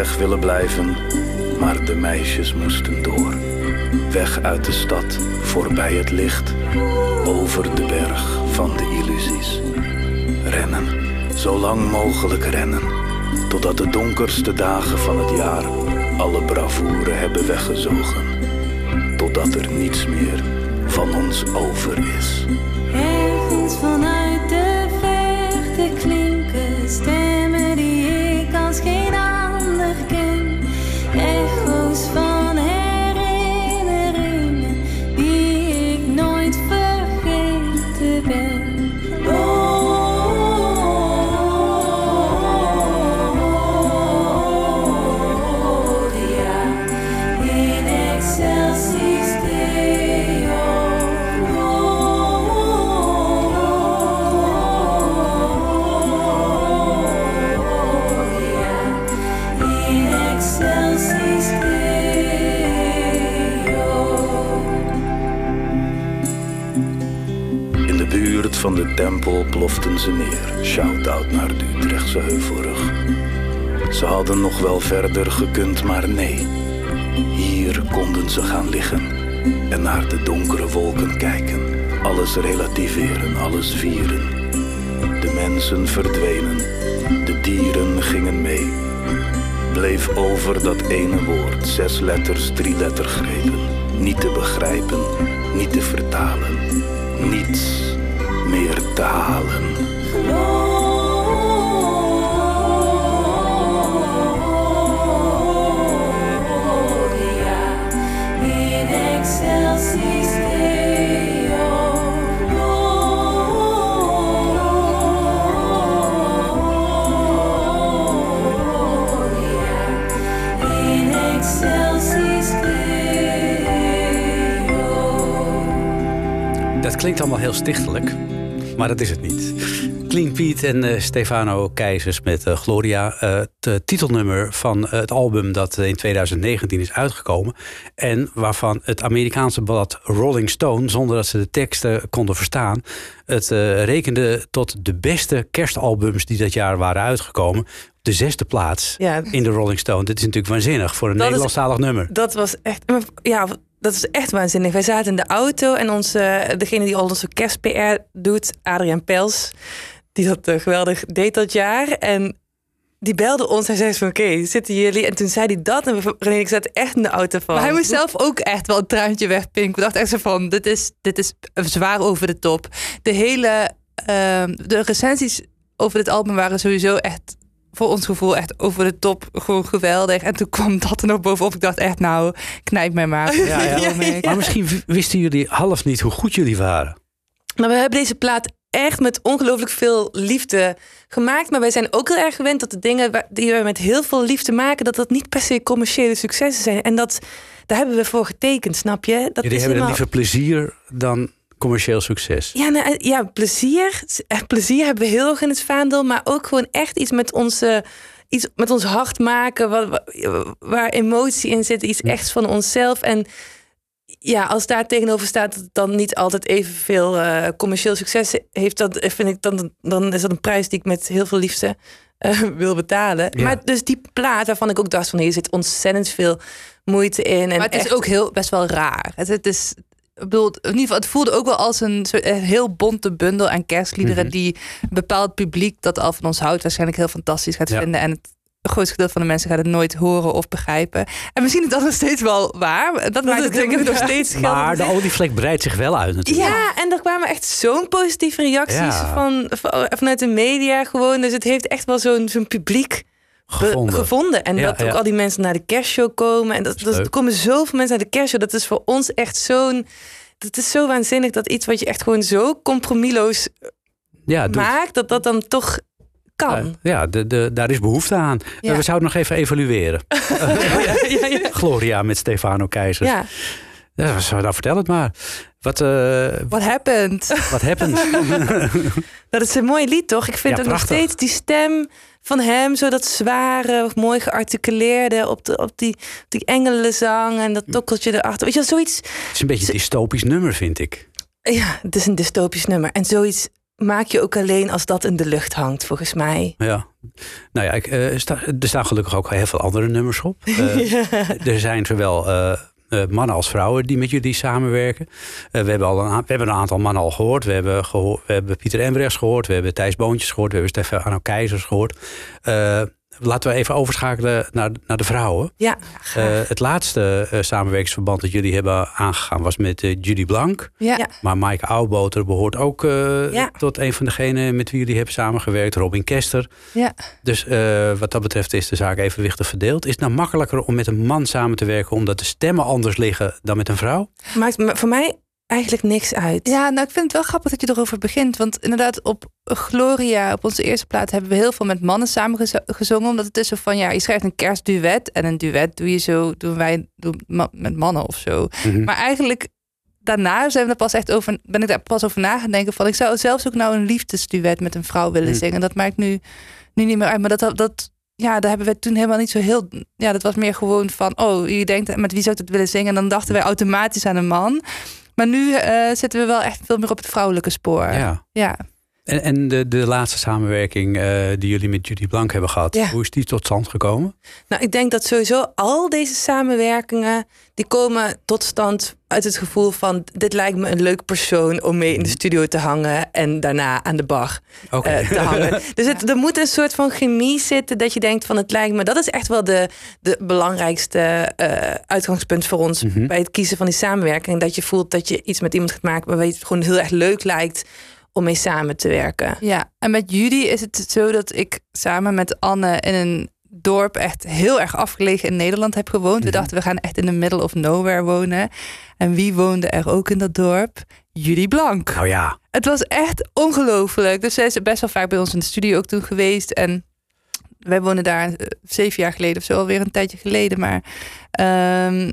Weg willen blijven, maar de meisjes moesten door. Weg uit de stad, voorbij het licht, over de berg van de illusies. Rennen, zo lang mogelijk rennen, Totdat de donkerste dagen van het jaar alle bravoure hebben weggezogen. Totdat er niets meer van ons over is. Tempel ploften ze neer. Shout-out naar de Utrechtse Heuvelrug. Ze hadden nog wel verder gekund, maar nee. Hier konden ze gaan liggen en naar de donkere wolken kijken. Alles relativeren, alles vieren. De mensen verdwenen, de dieren gingen mee. Bleef over dat ene woord, zes letters, drie lettergrepen. Niet te begrijpen, niet te vertalen, niets te halen. Gloria in excelsis Deo. Gloria in excelsis Deo. Dat klinkt allemaal heel stichtelijk, maar dat is het niet. Clean Pete en eh, Stefano Keizers met eh, Gloria. eh, het titelnummer van het album dat in 2019 is uitgekomen. En waarvan het Amerikaanse blad Rolling Stone, zonder dat ze de teksten konden verstaan, het rekende tot de beste kerstalbums die dat jaar waren uitgekomen. Op de zesde plaats Ja. in de Rolling Stone. Dit is natuurlijk waanzinnig voor een Dat is- Nederlandstalig nummer. Dat was echt, ja, dat is echt waanzinnig. Wij zaten in de auto en onze, degene die al onze kerst-PR doet, Adriaan Pels, die dat eh, geweldig deed dat jaar. En die belde ons en zei van, oké, zitten jullie? En toen zei hij dat en we, René, ik zat echt in de auto van. Maar hij moest zelf ook echt wel een traantje wegpinken. Ik dacht echt zo van, dit is, dit is zwaar over de top. De hele, ehm, de recensies over dit album waren sowieso echt, voor ons gevoel, echt over de top. Gewoon geweldig. En toen kwam dat er nog bovenop. Ik dacht echt, nou, knijp mij maar. Ja, ja. Maar misschien wisten jullie half niet hoe goed jullie waren. Maar we hebben deze plaat echt met ongelooflijk veel liefde gemaakt. Maar wij zijn ook heel erg gewend dat de dingen die we met heel veel liefde maken, dat dat niet per se commerciële successen zijn. En dat, daar hebben we voor getekend, snap je? Dat Jullie is hebben helemaal- liever plezier dan commercieel succes. Ja, nou, ja, plezier. Echt plezier hebben we heel erg in het vaandel. Maar ook gewoon echt iets met onze... Iets met ons hart maken, wat, waar emotie in zit, iets echt van onszelf. En ja, als daar tegenover staat dat het dan niet altijd evenveel eh commercieel succes heeft, dat vind ik dan, dan is dat een prijs die ik met heel veel liefde eh, wil betalen. Ja. Maar dus die plaat waarvan ik ook dacht van hier zit ontzettend veel moeite in. En Maar het is ook heel, best wel raar. Het, het is, bedoel, in ieder geval, het voelde ook wel als een, soort- een heel bonte bundel aan kerstliederen Mhm. die een bepaald publiek dat al van ons houdt waarschijnlijk heel fantastisch gaat Ja. vinden. En het grootste gedeelte van de mensen gaat het nooit horen of begrijpen. En misschien is dat nog steeds wel waar. Dat, dat maakt het denk ik nog steeds geldt. Maar de olievlek breidt zich wel uit natuurlijk. Ja, en er kwamen echt zo'n positieve reacties Ja. van, van- vanuit de media gewoon. Dus het heeft echt wel zo'n zo'n publiek Gevonden. gevonden. En Ja, dat ook al die mensen naar de kerstshow komen. En dat, dat, er komen zoveel mensen naar de kerstshow. Dat is voor ons echt zo'n... Het is zo waanzinnig dat iets wat je echt gewoon zo compromisloos Ja, doet. maakt... dat dat dan toch kan. Eh, ja de, de, daar is behoefte aan. Ja. Eh, We zouden nog even evalueren. ja. Gloria met Stefano Keizer. Ja. ja. nou, vertel het maar. Wat, eh What happened? wat happened? Dat is een mooi lied, toch? Ik vind ook nog steeds die stem van hem, zo dat zware, mooi gearticuleerde op, de, op, die, op die engelenzang en dat tokkeltje erachter. Weet je, zoiets. het is een beetje een dystopisch nummer, vind ik. Ja, het is een dystopisch nummer. En zoiets maak je ook alleen als dat in de lucht hangt, volgens mij. Ja. Nou ja, ik, eh, sta, er staan gelukkig ook heel veel andere nummers op. Eh, Er zijn zowel eh, mannen als vrouwen die met jullie samenwerken. Eh, we, hebben al een, we hebben een aantal mannen al gehoord. We hebben, gehoor, we hebben Pieter Embrechts gehoord. We hebben Thijs Boontjes gehoord. We hebben Stefano Keizers gehoord. Laten we even overschakelen naar, naar de vrouwen. Ja, Eh, het laatste eh, samenwerkingsverband dat jullie hebben aangegaan was met eh, Judy Blank. Ja. Ja. Maar Maaike Oudboter behoort ook eh, Ja. tot een van degenen met wie jullie hebben samengewerkt. Robin Kester. Ja. Dus eh, wat dat betreft is de zaak evenwichtig verdeeld. Is het nou makkelijker om met een man samen te werken... omdat de stemmen anders liggen dan met een vrouw? maakt me- voor mij eigenlijk niks uit. Ja, nou ik vind het wel grappig dat je erover begint. Want inderdaad, op Gloria, op onze eerste plaat, hebben we heel veel met mannen samen gez- gezongen. Omdat het is zo van, ja, je schrijft een kerstduet. En een duet doe je zo, doen wij doen ma- met mannen of zo. Mhm. Maar eigenlijk, daarna zijn we er pas echt over, ben ik daar pas over na gaan denken. Van, ik zou zelfs ook nou een liefdesduet met een vrouw willen Mhm. zingen. Dat maakt nu, nu niet meer uit. Maar dat, dat, ja, daar hebben we toen helemaal niet zo heel. Ja, dat was meer gewoon van, oh, je denkt, met wie zou ik het willen zingen? En dan dachten wij automatisch aan een man. Maar nu eh, zitten we wel echt veel meer op het vrouwelijke spoor. Ja. ja. En, en de, de laatste samenwerking eh, die jullie met Judy Blank hebben gehad... Ja. hoe is die tot stand gekomen? Nou, ik denk dat sowieso al deze samenwerkingen... die komen tot stand uit het gevoel van... dit lijkt me een leuk persoon om mee in de studio te hangen... en daarna aan de bar eh, te hangen. Dus het, er moet een soort van chemie zitten dat je denkt van het lijkt me... dat is echt wel de, de belangrijkste eh, uitgangspunt voor ons... Mhm. bij het kiezen van die samenwerking. Dat je voelt dat je iets met iemand gaat maken... waarbij het gewoon heel erg leuk lijkt om mee samen te werken. Ja, en met Judy is het zo dat ik samen met Anne in een dorp echt heel erg afgelegen in Nederland heb gewoond. We Mhm. dachten we gaan echt in the middle of nowhere wonen. En wie woonde er ook in dat dorp? Judy Blank. Nou ja, Het was echt ongelooflijk. Dus zij is best wel vaak bij ons in de studio ook toen geweest. En wij wonen daar eh, zeven jaar geleden of zo, alweer een tijdje geleden. Maar ehm,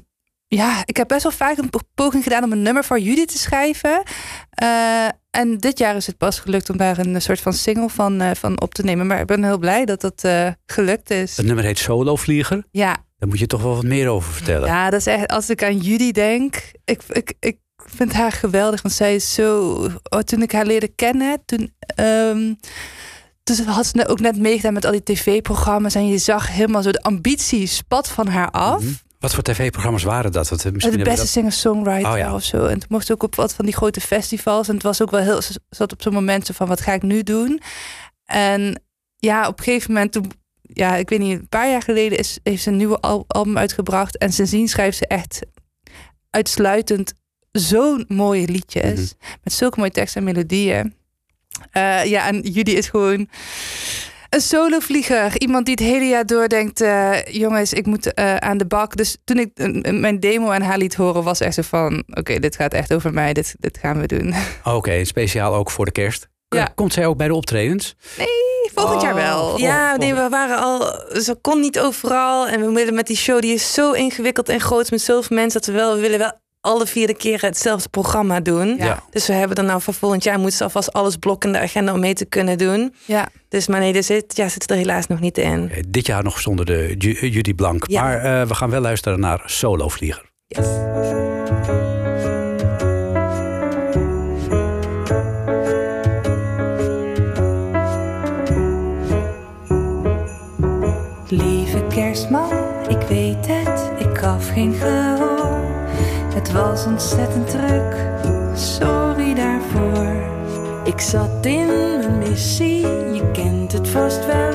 ja, ik heb best wel vaak een po- poging gedaan om een nummer voor Judy te schrijven. Eh, en dit jaar is het pas gelukt om daar een soort van single van, eh, van op te nemen. Maar ik ben heel blij dat dat eh, gelukt is. het nummer heet Solo Vlieger. Ja, Daar moet je toch wel wat meer over vertellen. ja, dat is echt, als ik aan Judy denk, ik, ik, ik vind haar geweldig. Want zij is zo, oh, toen ik haar leerde kennen, toen, ehm, dus had ze ook net meegedaan met al die tv-programma's. En je zag helemaal zo de ambitie spat van haar af. Mhm. Wat voor tv-programma's waren dat? dat eh, misschien de beste we singer-songwriter Oh ja. of zo. En toen mocht ook op wat van die grote festivals. En het was ook wel heel, zat op zo'n moment zo van, wat ga ik nu doen? En ja, op een gegeven moment, toen, ja, ik weet niet, een paar jaar geleden is, heeft ze een nieuwe al- album uitgebracht. En sindsdien schrijft ze echt uitsluitend zo'n mooie liedjes. Mhm. Met zulke mooie teksten en melodieën. Eh, ja, en Judy is gewoon een solovlieger. Iemand die het hele jaar door denkt... eh, jongens, ik moet eh, aan de bak. Dus toen ik eh, mijn demo aan haar liet horen... was echt zo van... oké, dit gaat echt over mij. Dit, dit gaan we doen. Oké, speciaal ook voor de kerst. Ja. Komt zij ook bij de optredens? Volgend jaar Oh. wel. Ja, nee, we waren al. Ze kon niet overal. En we willen met die show, die is zo ingewikkeld en groot met zoveel mensen. dat we wel, we willen wel alle vierde keren hetzelfde programma doen. Ja. Dus we hebben dan nou voor volgend jaar moeten ze alvast alles blokken in de agenda om mee te kunnen doen. Ja. Dus maar nee, er zit, ja, zit er helaas nog niet in. Eh, Dit jaar nog zonder de Ju- Judy Blank. Ja. Maar eh, we gaan wel luisteren naar Solo Vlieger. Yes. Lieve kerstman, ik weet het, ik gaf geen gehoor. Het was ontzettend druk, sorry daarvoor. Ik zat in mijn missie, je kent het vast wel.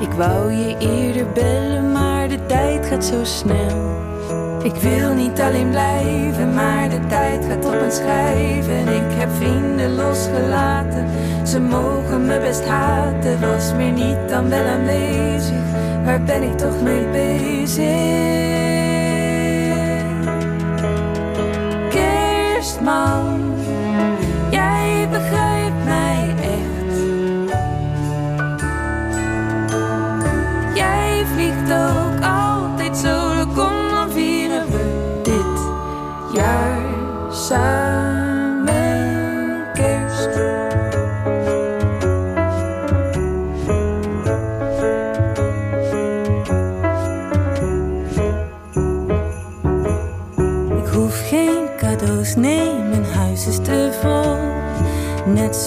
Ik wou je eerder bellen, maar de tijd gaat zo snel. Ik wil niet alleen blijven, maar de tijd gaat op een. En ik heb vrienden losgelaten, ze mogen me best haten. Was meer niet dan wel aanwezig, waar ben ik toch mee bezig? Kerstman,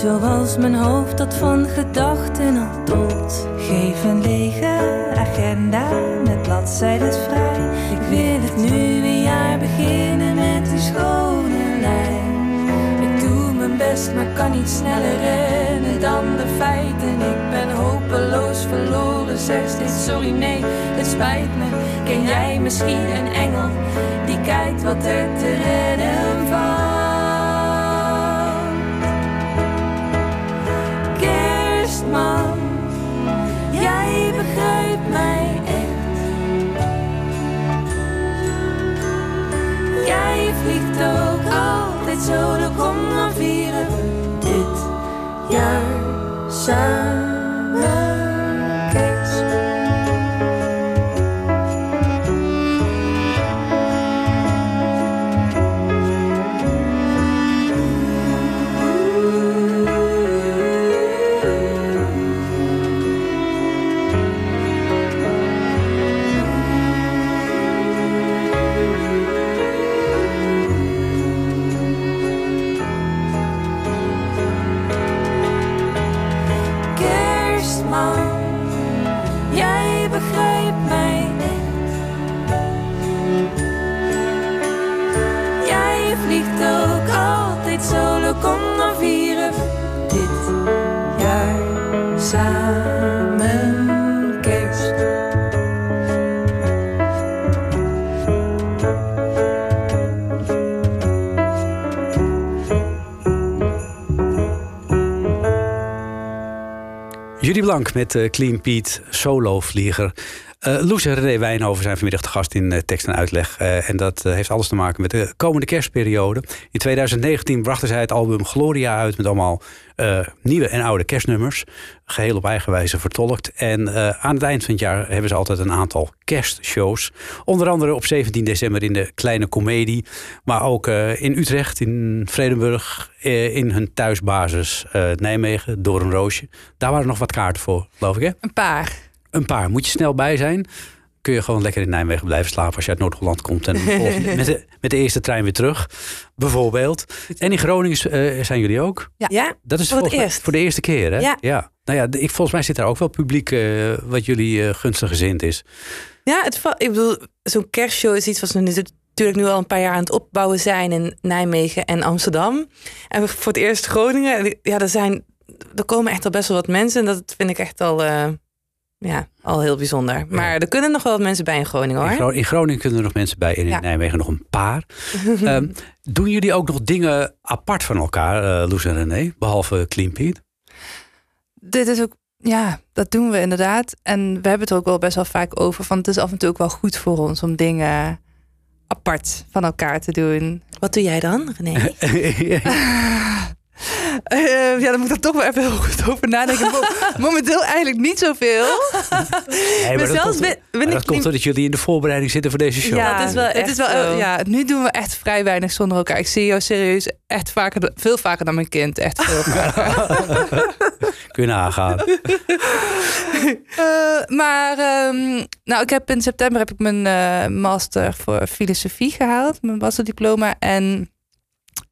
zoals mijn hoofd dat van gedachten al tolt. Geef een lege agenda met bladzijden vrij. Ik wil het nieuwe jaar beginnen met een schone lijn. Ik doe mijn best, maar kan niet sneller rennen dan de feiten. Ik ben hopeloos verloren zeg steeds sorry, nee, het spijt me. Ken jij misschien een engel die kijkt wat er te redden valt? Begrijpt mij echt. Jij vliegt ook altijd solo, kom dan vieren dit jaar samen Blank met eh, Clean Pete, solo-vlieger. Eh Loes en René Wijnhoven zijn vanmiddag te gast in eh, tekst en uitleg. Eh, en dat heeft alles te maken met de komende kerstperiode. In 2019 brachten zij het album Gloria uit met allemaal nieuwe en oude kerstnummers. Geheel op eigen wijze vertolkt. En aan het eind van het jaar hebben ze altijd een aantal kerstshows. Onder andere op 17 december in de Kleine Comedie. Maar ook in Utrecht, in Vredenburg, in hun thuisbasis Nijmegen, door een roosje. Daar waren nog wat kaarten voor, geloof ik hè? Een paar. Een paar. Moet je snel bij zijn. Kun je gewoon lekker in Nijmegen blijven slapen als je uit Noord-Holland komt. En met, de, met de eerste trein weer terug, bijvoorbeeld. En in Groningen eh, zijn jullie ook. Ja, Dat is Voor het mij. Voor de eerste keer, hè? Ja. Nou ja, ik, volgens mij zit daar ook wel publiek eh, wat jullie eh, gunstig gezind is. Ja, het, ik bedoel, zo'n kerstshow is iets wat we natuurlijk nu al een paar jaar aan het opbouwen zijn in Nijmegen en Amsterdam. En voor het eerst Groningen. En Ja, er zijn, er komen echt al best wel wat mensen. En dat vind ik echt al, eh, ja, al heel bijzonder. Maar er kunnen nog wel wat mensen bij in Groningen In, hoor. In Groningen kunnen er nog mensen bij en in Ja. Nijmegen nog een paar. Ehm, doen jullie ook nog dingen apart van elkaar, eh Loes en René? Behalve Clean Pete? Dit is ook, ja, dat doen we inderdaad. En we hebben het er ook wel best wel vaak over. Van het is af en toe ook wel goed voor ons om dingen apart van elkaar te doen. Wat doe jij dan, René? Eh, ja, dan moet ik er toch wel even heel goed over nadenken. Mo- Momenteel eigenlijk niet zoveel. Nee, maar dat zelfs komt, ben- ben maar dat komt niet- omdat jullie in de voorbereiding zitten voor deze show. Ja, dat is wel het echt is wel, ja, nu doen we echt vrij weinig zonder elkaar. Ik zie jou serieus echt vaker, veel vaker dan mijn kind. Echt veel vaker. Kun je nagaan. Eh, maar ehm, nou, ik heb in september heb ik mijn eh, master voor filosofie gehaald, mijn masterdiploma. En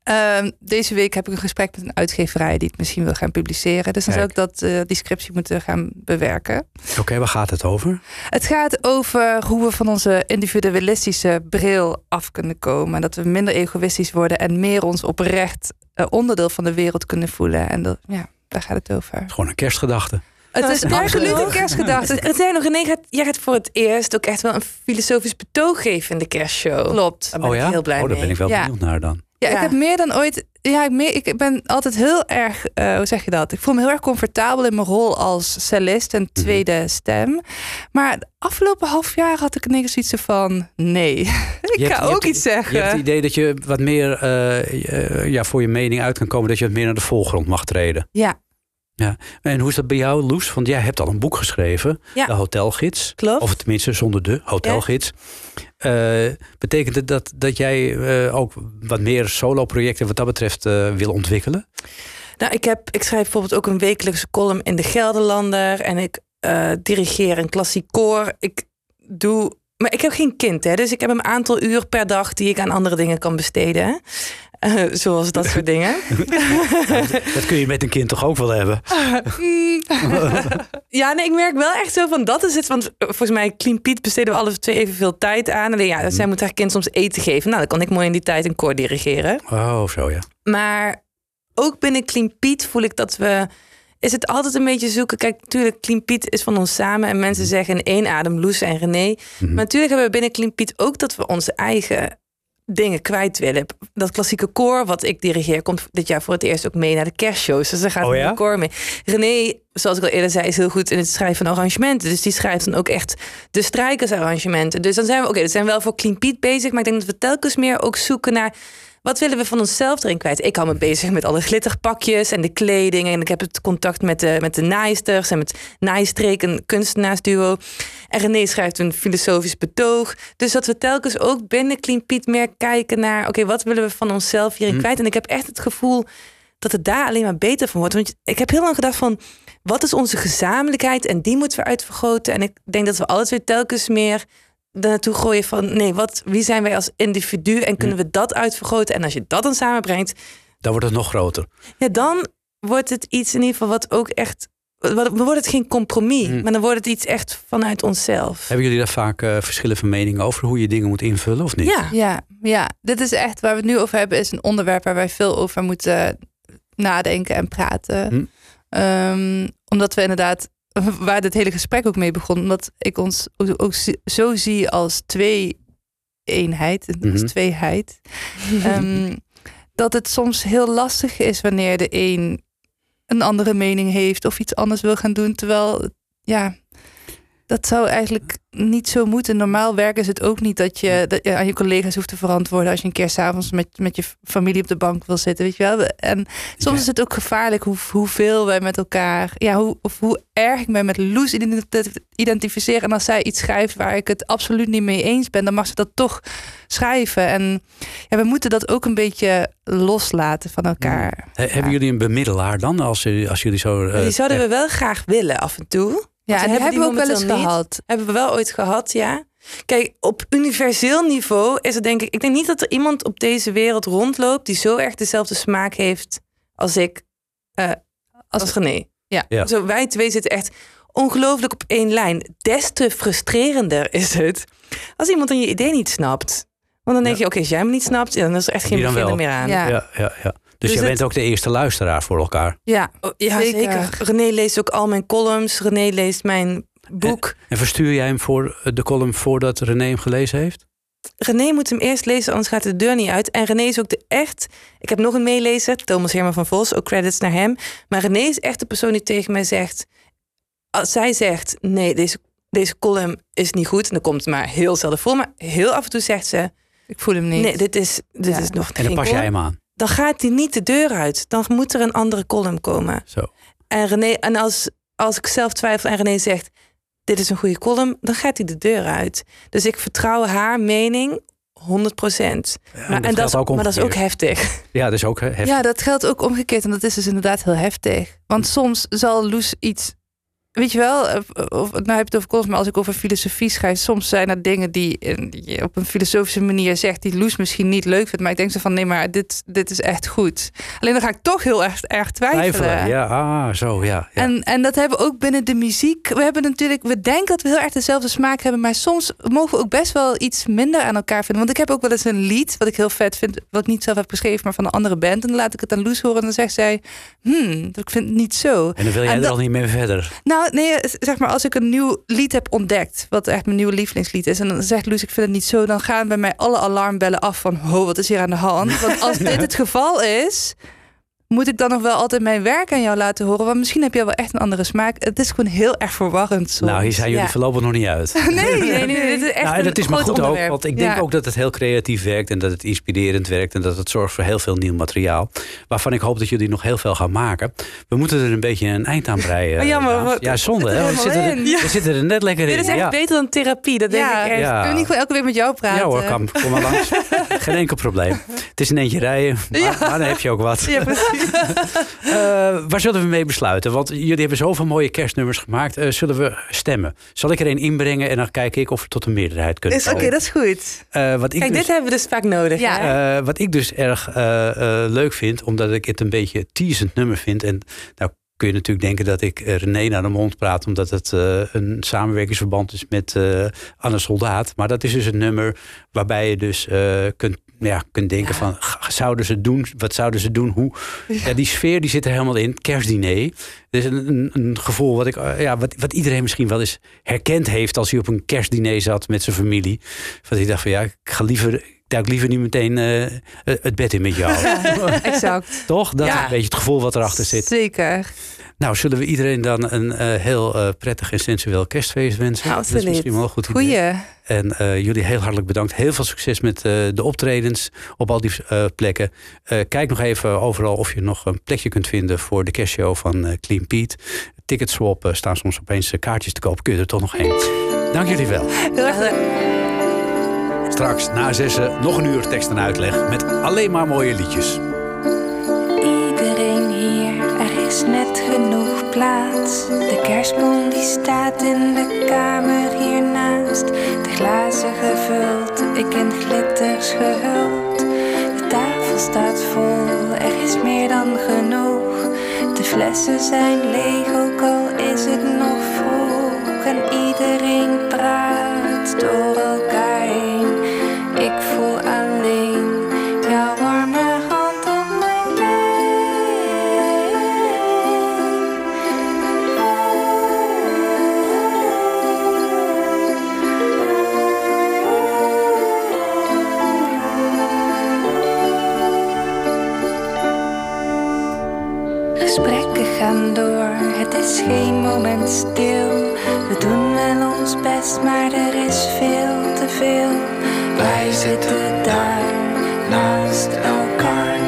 ehm, deze week heb ik een gesprek met een uitgeverij die het misschien wil gaan publiceren. Dus dan zou ik dat, eh, die scriptie moeten gaan bewerken. Oké, waar gaat het over? Het gaat over hoe we van onze individualistische bril af kunnen komen. En dat we minder egoïstisch worden en meer ons oprecht eh, onderdeel van de wereld kunnen voelen. En dat, ja, daar gaat het over. Gewoon een kerstgedachte. Het is absoluut een kerstgedachte. Het zijn nog, René, gaat, jij gaat voor het eerst ook echt wel een filosofisch betoog geven in de kerstshow. Klopt. Daar ben oh ik ja? heel blij oh, daar ben ik wel Ja. benieuwd naar dan. Ja, ik Ja. heb meer dan ooit. Ja, ik, meer, ik ben altijd heel erg. eh, hoe zeg je dat? Ik voel me heel erg comfortabel in mijn rol als cellist en tweede stem. Maar het afgelopen half jaar had ik ineens iets van. Nee, ik Je ga ook hebt- iets zeggen. Je hebt het idee dat je wat meer eh, eh, ja, voor je mening uit kan komen. Dat je wat meer naar de voorgrond mag treden. Ja, En hoe is dat bij jou, Loes? Want jij hebt al een boek geschreven. Ja. De Hotelgids. Klopt. Of tenminste zonder de Hotelgids. Eh, betekent het dat, dat jij eh, ook wat meer solo-projecten wat dat betreft eh, wil ontwikkelen? Nou, ik, heb, ik schrijf bijvoorbeeld ook een wekelijkse column in de Gelderlander. En ik dirigeer een klassiek koor. Ik doe. Maar ik heb geen kind, hè? dus ik heb een aantal uur per dag die ik aan andere dingen kan besteden. Zoals dat soort dingen. Dat kun je met een kind toch ook wel hebben? Ja, nee, ik merk wel echt zo van dat is het. Want volgens mij, Clean Piet besteden we alle twee evenveel tijd aan. Alleen ja, zij moet haar kind soms eten geven. Nou, dan kan ik mooi in die tijd een koor dirigeren. Oh, zo ja. Maar ook binnen Clean Piet voel ik dat we is het altijd een beetje zoeken. Kijk, natuurlijk, Clean Piet is van ons samen. En mensen zeggen in één adem Loes en René. Maar natuurlijk hebben we binnen Clean Piet ook dat we onze eigen dingen kwijt willen. Dat klassieke koor wat ik dirigeer komt dit jaar voor het eerst ook mee naar de kerstshows. Dus daar gaat Oh een koor mee. René, zoals ik al eerder zei, is heel goed in het schrijven van arrangementen. Dus die schrijft dan ook echt de strijkersarrangementen. Dus dan zijn we, oké, we zijn wel voor Clean Piet bezig. Maar ik denk dat we telkens meer ook zoeken naar... Wat willen we van onszelf erin kwijt? Ik hou me bezig met alle glitterpakjes en de kleding. En ik heb het contact met de, met de naaisters en met Naaistreek, een kunstenaarsduo. En René schrijft een filosofisch betoog. Dus dat we telkens ook binnen Clean Piet meer kijken naar... oké, wat willen we van onszelf hierin kwijt? En ik heb echt het gevoel dat het daar alleen maar beter van wordt. Want ik heb heel lang gedacht van... wat is onze gezamenlijkheid? En die moeten we uitvergroten. En ik denk dat we altijd weer telkens meer naartoe gooien van... nee, wat, wie zijn wij als individu? En kunnen we dat uitvergroten? En als je dat dan samenbrengt... Dan wordt het nog groter. Ja, dan wordt het iets in ieder geval wat ook echt... wat- Dan wordt het geen compromis, maar dan wordt het iets echt vanuit onszelf. Hebben jullie daar vaak eh, verschillen van mening over hoe je dingen moet invullen of niet? Ja, Ja, ja, dit is echt waar we het nu over hebben, is een onderwerp waar wij veel over moeten nadenken en praten. Hm. Ehm, omdat we inderdaad, waar dit hele gesprek ook mee begon, omdat ik ons ook, zo zie als twee eenheid, als Mhm. tweeheid. Ehm, dat het soms heel lastig is wanneer de een een andere mening heeft of iets anders wil gaan doen. Terwijl, ja, dat zou eigenlijk niet zo moeten. Normaal werken is het ook niet dat je, dat je aan je collega's hoeft te verantwoorden als je een keer s'avonds met, met je familie op de bank wil zitten. Weet je wel? En soms Ja. is het ook gevaarlijk hoe, hoeveel wij met elkaar, ja, hoe, of hoe erg ik me met Loes identi- identificeer. En als zij iets schrijft waar ik het absoluut niet mee eens ben, dan mag ze dat toch schrijven. En ja, we moeten dat ook een beetje loslaten van elkaar. He- Hebben jullie een bemiddelaar dan? Als, als jullie zo. eh, die zouden echt- we wel graag willen af en toe. Ja, we en hebben we ook wel eens niet. gehad. Hebben we wel ooit gehad, ja. Kijk, op universeel niveau is het denk ik... Ik denk niet dat er iemand op deze wereld rondloopt... die zo erg dezelfde smaak heeft als ik, eh, als, René. Ja. Ja. Zo, wij twee zitten echt ongelooflijk op één lijn. Des te frustrerender is het als iemand dan je idee niet snapt. Want dan denk je, oké, als jij me niet snapt... dan is er echt geen wel? meer aan. Ja. Ja, ja, ja. Dus, Dus jij het- bent ook de eerste luisteraar voor elkaar. Ja, Oh, ja, Zeker. zeker. René leest ook al mijn columns. René leest mijn boek. En verstuur jij hem voor eh, de column voordat René hem gelezen heeft? René moet hem eerst lezen, anders gaat de deur niet uit. En René is ook de echt... Ik heb nog een meelezer, Thomas Herman van Vos. Ook credits naar hem. Maar René is echt de persoon die tegen mij zegt... Als zij zegt, nee, deze, deze column is niet goed... en dan komt het maar heel zelden voor. Maar heel af en toe zegt ze... ik voel hem niet. Nee, dit is, dit Ja. is nog En dan geen pas jij hem aan. Dan gaat hij niet de deur uit. Dan moet er een andere column komen. Zo. En, René, en als, als ik zelf twijfel en René zegt... dit is een goede column, dan gaat hij de deur uit. Dus ik vertrouw haar mening 100 procent. dat Maar, en dat, is- ook maar dat is ook heftig. Ja, dat is ook heftig. Ja, dat geldt ook omgekeerd. En dat is dus inderdaad heel heftig. Want soms zal Loes iets. Weet je wel, of, nou heb je het over columns, maar als ik over filosofie schrijf, soms zijn er dingen die, eh, die je op een filosofische manier zegt, die Loes misschien niet leuk vindt. Maar ik denk zo van, nee, maar dit, dit is echt goed. Alleen dan ga ik toch heel erg, erg twijfelen. Twijfelen. Ja, ah, zo, ja. ja. En, en dat hebben we ook binnen de muziek. We hebben natuurlijk, we denken dat we heel erg dezelfde smaak hebben, maar soms mogen we ook best wel iets minder aan elkaar vinden. Want ik heb ook wel eens een lied, wat ik heel vet vind, wat ik niet zelf heb geschreven, maar van een andere band. En dan laat ik het aan Loes horen en dan zegt zij, hmm, ik vind het niet zo. En dan wil jij en er dat- al niet meer verder. Nou, nee, zeg maar, als ik een nieuw lied heb ontdekt, wat echt mijn nieuwe lievelingslied is, en dan zegt Loes, ik vind het niet zo, dan gaan bij mij alle alarmbellen af van, ho, wat is hier aan de hand? Want als dit het geval is, moet ik dan nog wel altijd mijn werk aan jou laten horen? Want misschien heb jij wel echt een andere smaak. Het is gewoon heel erg verwarrend soms. Nou, hier zijn jullie Ja. voorlopig nog niet uit. Nee, Nee, nee, nee, dit is echt nou, en dat is maar goed ook, want ik denk Ja. ook dat het heel creatief werkt en dat het inspirerend werkt en dat het zorgt voor heel veel nieuw materiaal. Waarvan ik hoop dat jullie nog heel veel gaan maken. We moeten er een beetje een eind aan breien. Oh, jammer, wat- ja, zonde. Hè? er We, zitten er, we zitten er net lekker in. Dit is echt ja. beter dan therapie, dat denk Ja. ik echt. Ja. Kunnen we niet gewoon elke week met jou praten? Ja hoor, kom, kom maar langs. Geen enkel probleem. Het is een eentje rijden, maar, Ja. maar dan heb je ook wat. Ja, precies. Eh, waar zullen we mee besluiten? Want jullie hebben zoveel mooie kerstnummers gemaakt. Eh, zullen we stemmen? Zal ik er een inbrengen en dan kijk ik of we tot een meerderheid kunnen Is Oké, komen? dat is goed. Eh, wat ik Kijk, dus, dit hebben we dus vaak nodig. Ja. eh, wat ik dus erg eh, eh, leuk vind, omdat ik het een beetje teasend nummer vind. En nou kun je natuurlijk denken dat ik René naar de mond praat, omdat het eh, een samenwerkingsverband is met eh Anne Soldaat. Maar dat is dus een nummer waarbij je dus eh, kunt ja, kunt denken van, zouden ze doen? Wat zouden ze doen? Hoe? Ja, die sfeer die zit er helemaal in. Kerstdiner. Dus een, een, een gevoel wat, ik, ja, wat, wat iedereen misschien wel eens herkend heeft als hij op een kerstdiner zat met zijn familie. Van hij dacht van ja, ik ga liever, ik duik liever niet meteen eh, het bed in met jou. Exact. Toch? Dat is een beetje het gevoel wat erachter zit. Zeker. Nou, zullen we iedereen dan een eh, heel eh, prettig en sensueel kerstfeest wensen? Dat is Absoluut. misschien wel een goed idee. Goeie. En eh, jullie heel hartelijk bedankt. Heel veel succes met de optredens op al die plekken. Kijk nog even overal of je nog een plekje kunt vinden voor de kerstshow van Clean Pete. Ticketswap staan soms opeens kaartjes te koop. Kun je er toch nog heen. Dank jullie wel. Heel erg. Straks na zessen nog een uur tekst en uitleg met alleen maar mooie liedjes. Is net genoeg plaats. De kerstboom die staat in de kamer hiernaast. De glazen gevuld, ik in glitters gehuld. De tafel staat vol, er is meer dan genoeg. De flessen zijn leeg, ook al is het nog vroeg. En iedereen praat door elkaar is geen moment stil. We doen wel ons best, maar er is veel te veel. Wij zitten daar naast elkaar.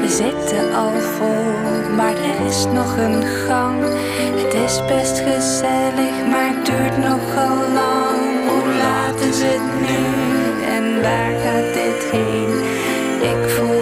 We zitten al vol, maar er is nog een gang. Het is best gezellig, maar het duurt nogal lang. Hoe laat is het nu en waar gaat dit heen? Ik voel